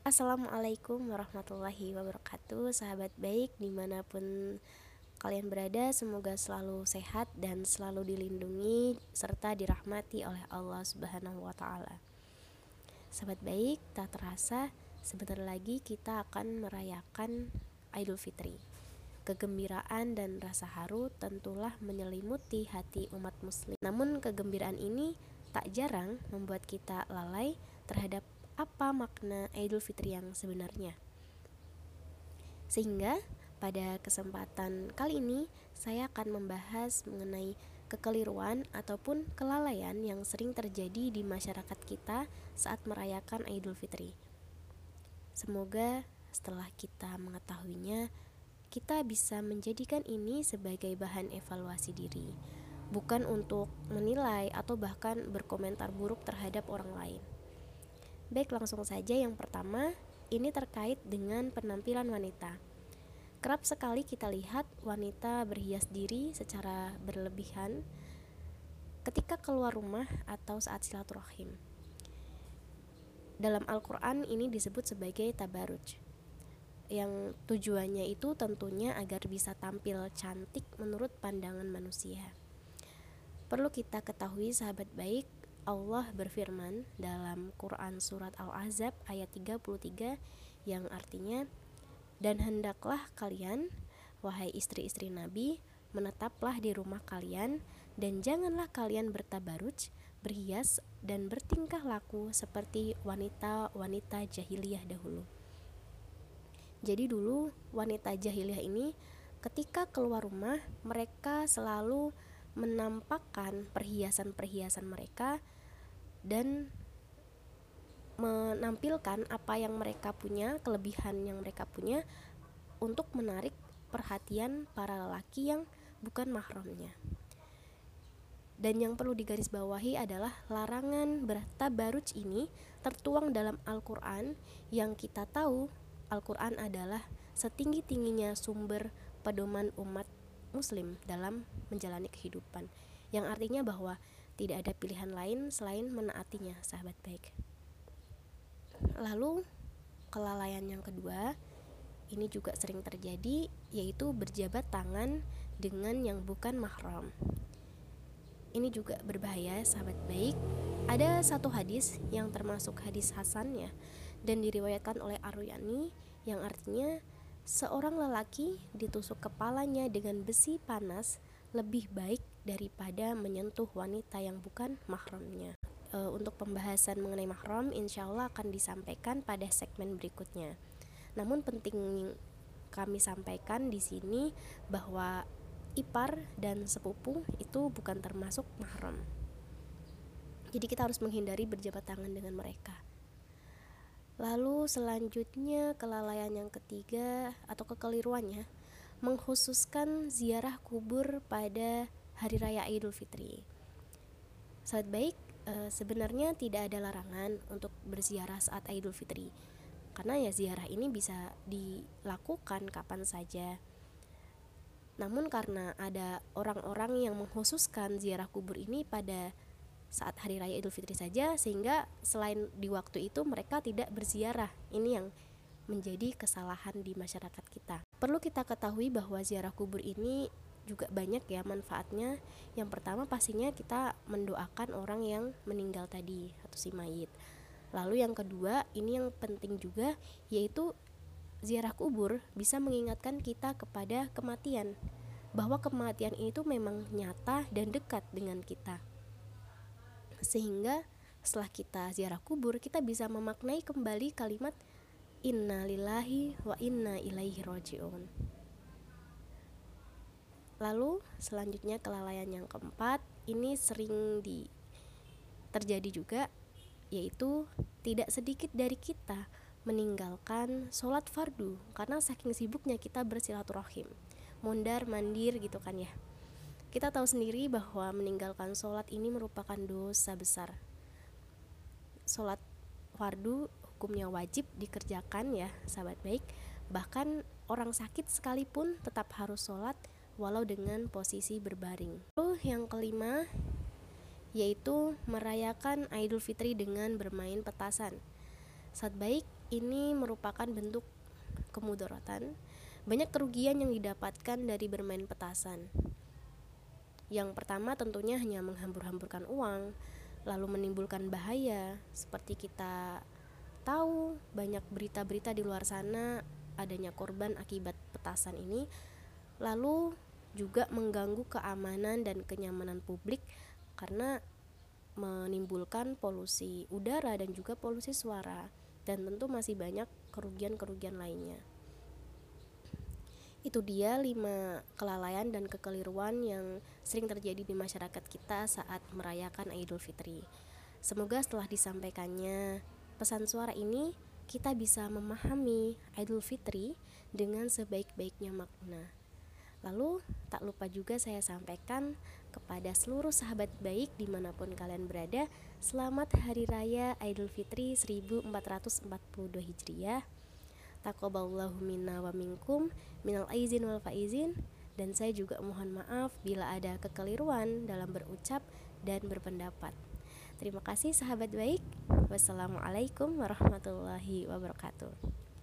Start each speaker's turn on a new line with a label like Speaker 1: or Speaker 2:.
Speaker 1: Assalamualaikum warahmatullahi wabarakatuh. Sahabat baik di mana pun kalian berada Semoga selalu sehat dan selalu dilindungi Serta dirahmati oleh Allah subhanahu wa ta'ala. Sahabat baik tak terasa Sebentar lagi kita akan merayakan Idul Fitri. Kegembiraan dan rasa haru tentulah menyelimuti hati umat muslim. Namun kegembiraan ini tak jarang membuat kita lalai terhadap apa makna Idul Fitri yang sebenarnya. Sehingga pada kesempatan kali ini saya akan membahas mengenai kekeliruan ataupun kelalaian yang sering terjadi di masyarakat kita saat merayakan Idul Fitri. Semoga setelah kita mengetahuinya, kita bisa menjadikan ini sebagai bahan evaluasi diri, bukan untuk menilai atau bahkan berkomentar buruk terhadap orang lain. Baik, langsung saja yang pertama, ini terkait dengan penampilan wanita. Kerap sekali kita lihat wanita berhias diri secara berlebihan ketika keluar rumah atau saat silaturahim. Dalam Al-Quran ini disebut sebagai tabaruj yang tujuannya itu tentunya agar bisa tampil cantik menurut pandangan manusia. Perlu kita ketahui sahabat baik Allah berfirman dalam Quran surat Al-Ahzab ayat 33 yang artinya dan hendaklah kalian wahai istri-istri Nabi menetaplah di rumah kalian dan janganlah kalian bertabaruj berhias dan bertingkah laku seperti wanita-wanita jahiliyah dahulu. Jadi dulu wanita jahiliyah ini ketika keluar rumah mereka selalu menampakkan perhiasan-perhiasan mereka dan menampilkan apa yang mereka punya, kelebihan yang mereka punya untuk menarik perhatian para lelaki yang bukan mahramnya. Dan yang perlu digarisbawahi adalah larangan bertabaruj ini tertuang dalam Al-Qur'an yang kita tahu Al-Qur'an adalah setinggi-tingginya sumber pedoman umat muslim dalam menjalani kehidupan. Yang artinya bahwa tidak ada pilihan lain selain menaatinya sahabat baik. Lalu kelalaian yang kedua ini juga sering terjadi yaitu berjabat tangan dengan yang bukan mahram. Ini juga berbahaya sahabat baik. Ada satu hadis yang termasuk hadis Hasan ya dan diriwayatkan oleh Aryani yang artinya Seorang lelaki ditusuk kepalanya dengan besi panas lebih baik daripada menyentuh wanita yang bukan mahramnya. E, untuk pembahasan mengenai mahram, insya Allah akan disampaikan pada segmen berikutnya. Namun penting kami sampaikan di sini bahwa ipar dan sepupu itu bukan termasuk mahram. Jadi kita harus menghindari berjabat tangan dengan mereka. Lalu selanjutnya kelalaian yang ketiga atau kekeliruannya mengkhususkan ziarah kubur pada hari raya Idul Fitri. Saat baik, e, sebenarnya tidak ada larangan untuk berziarah saat Idul Fitri. Karena ya ziarah ini bisa dilakukan kapan saja. Namun karena ada orang-orang yang mengkhususkan ziarah kubur ini pada saat hari raya Idul Fitri saja sehingga selain di waktu itu mereka tidak berziarah. Ini yang menjadi kesalahan di masyarakat kita. Perlu kita ketahui bahwa ziarah kubur ini juga banyak ya manfaatnya. Yang pertama pastinya kita mendoakan orang yang meninggal tadi atau si mayit. Lalu yang kedua, ini yang penting juga yaitu ziarah kubur bisa mengingatkan kita kepada kematian. Bahwa kematian itu memang nyata dan dekat dengan kita sehingga setelah kita ziarah kubur kita bisa memaknai kembali kalimat inna lillahi wa inna ilaihi rojiun lalu selanjutnya kelalaian yang keempat ini sering di terjadi juga yaitu tidak sedikit dari kita meninggalkan sholat fardu karena saking sibuknya kita bersilaturahim mondar mandir gitu kan ya kita tahu sendiri bahwa meninggalkan sholat ini merupakan dosa besar. Sholat fardu hukumnya wajib dikerjakan ya sahabat baik. Bahkan orang sakit sekalipun tetap harus sholat walau dengan posisi berbaring. Lalu yang kelima yaitu merayakan Idul Fitri dengan bermain petasan. Saat baik ini merupakan bentuk kemudorotan banyak kerugian yang didapatkan dari bermain petasan yang pertama tentunya hanya menghambur-hamburkan uang lalu menimbulkan bahaya seperti kita tahu banyak berita-berita di luar sana adanya korban akibat petasan ini lalu juga mengganggu keamanan dan kenyamanan publik karena menimbulkan polusi udara dan juga polusi suara dan tentu masih banyak kerugian-kerugian lainnya. Itu dia lima kelalaian dan kekeliruan yang sering terjadi di masyarakat kita saat merayakan Idul Fitri. Semoga setelah disampaikannya pesan suara ini kita bisa memahami Idul Fitri dengan sebaik-baiknya makna. Lalu tak lupa juga saya sampaikan kepada seluruh sahabat baik di mana pun kalian berada Selamat Hari Raya Idul Fitri 1442 Hijriah Takoballahu minna wa minkum minal aizin wal faizin dan saya juga mohon maaf bila ada kekeliruan dalam berucap dan berpendapat. Terima kasih sahabat baik. Wassalamualaikum warahmatullahi wabarakatuh.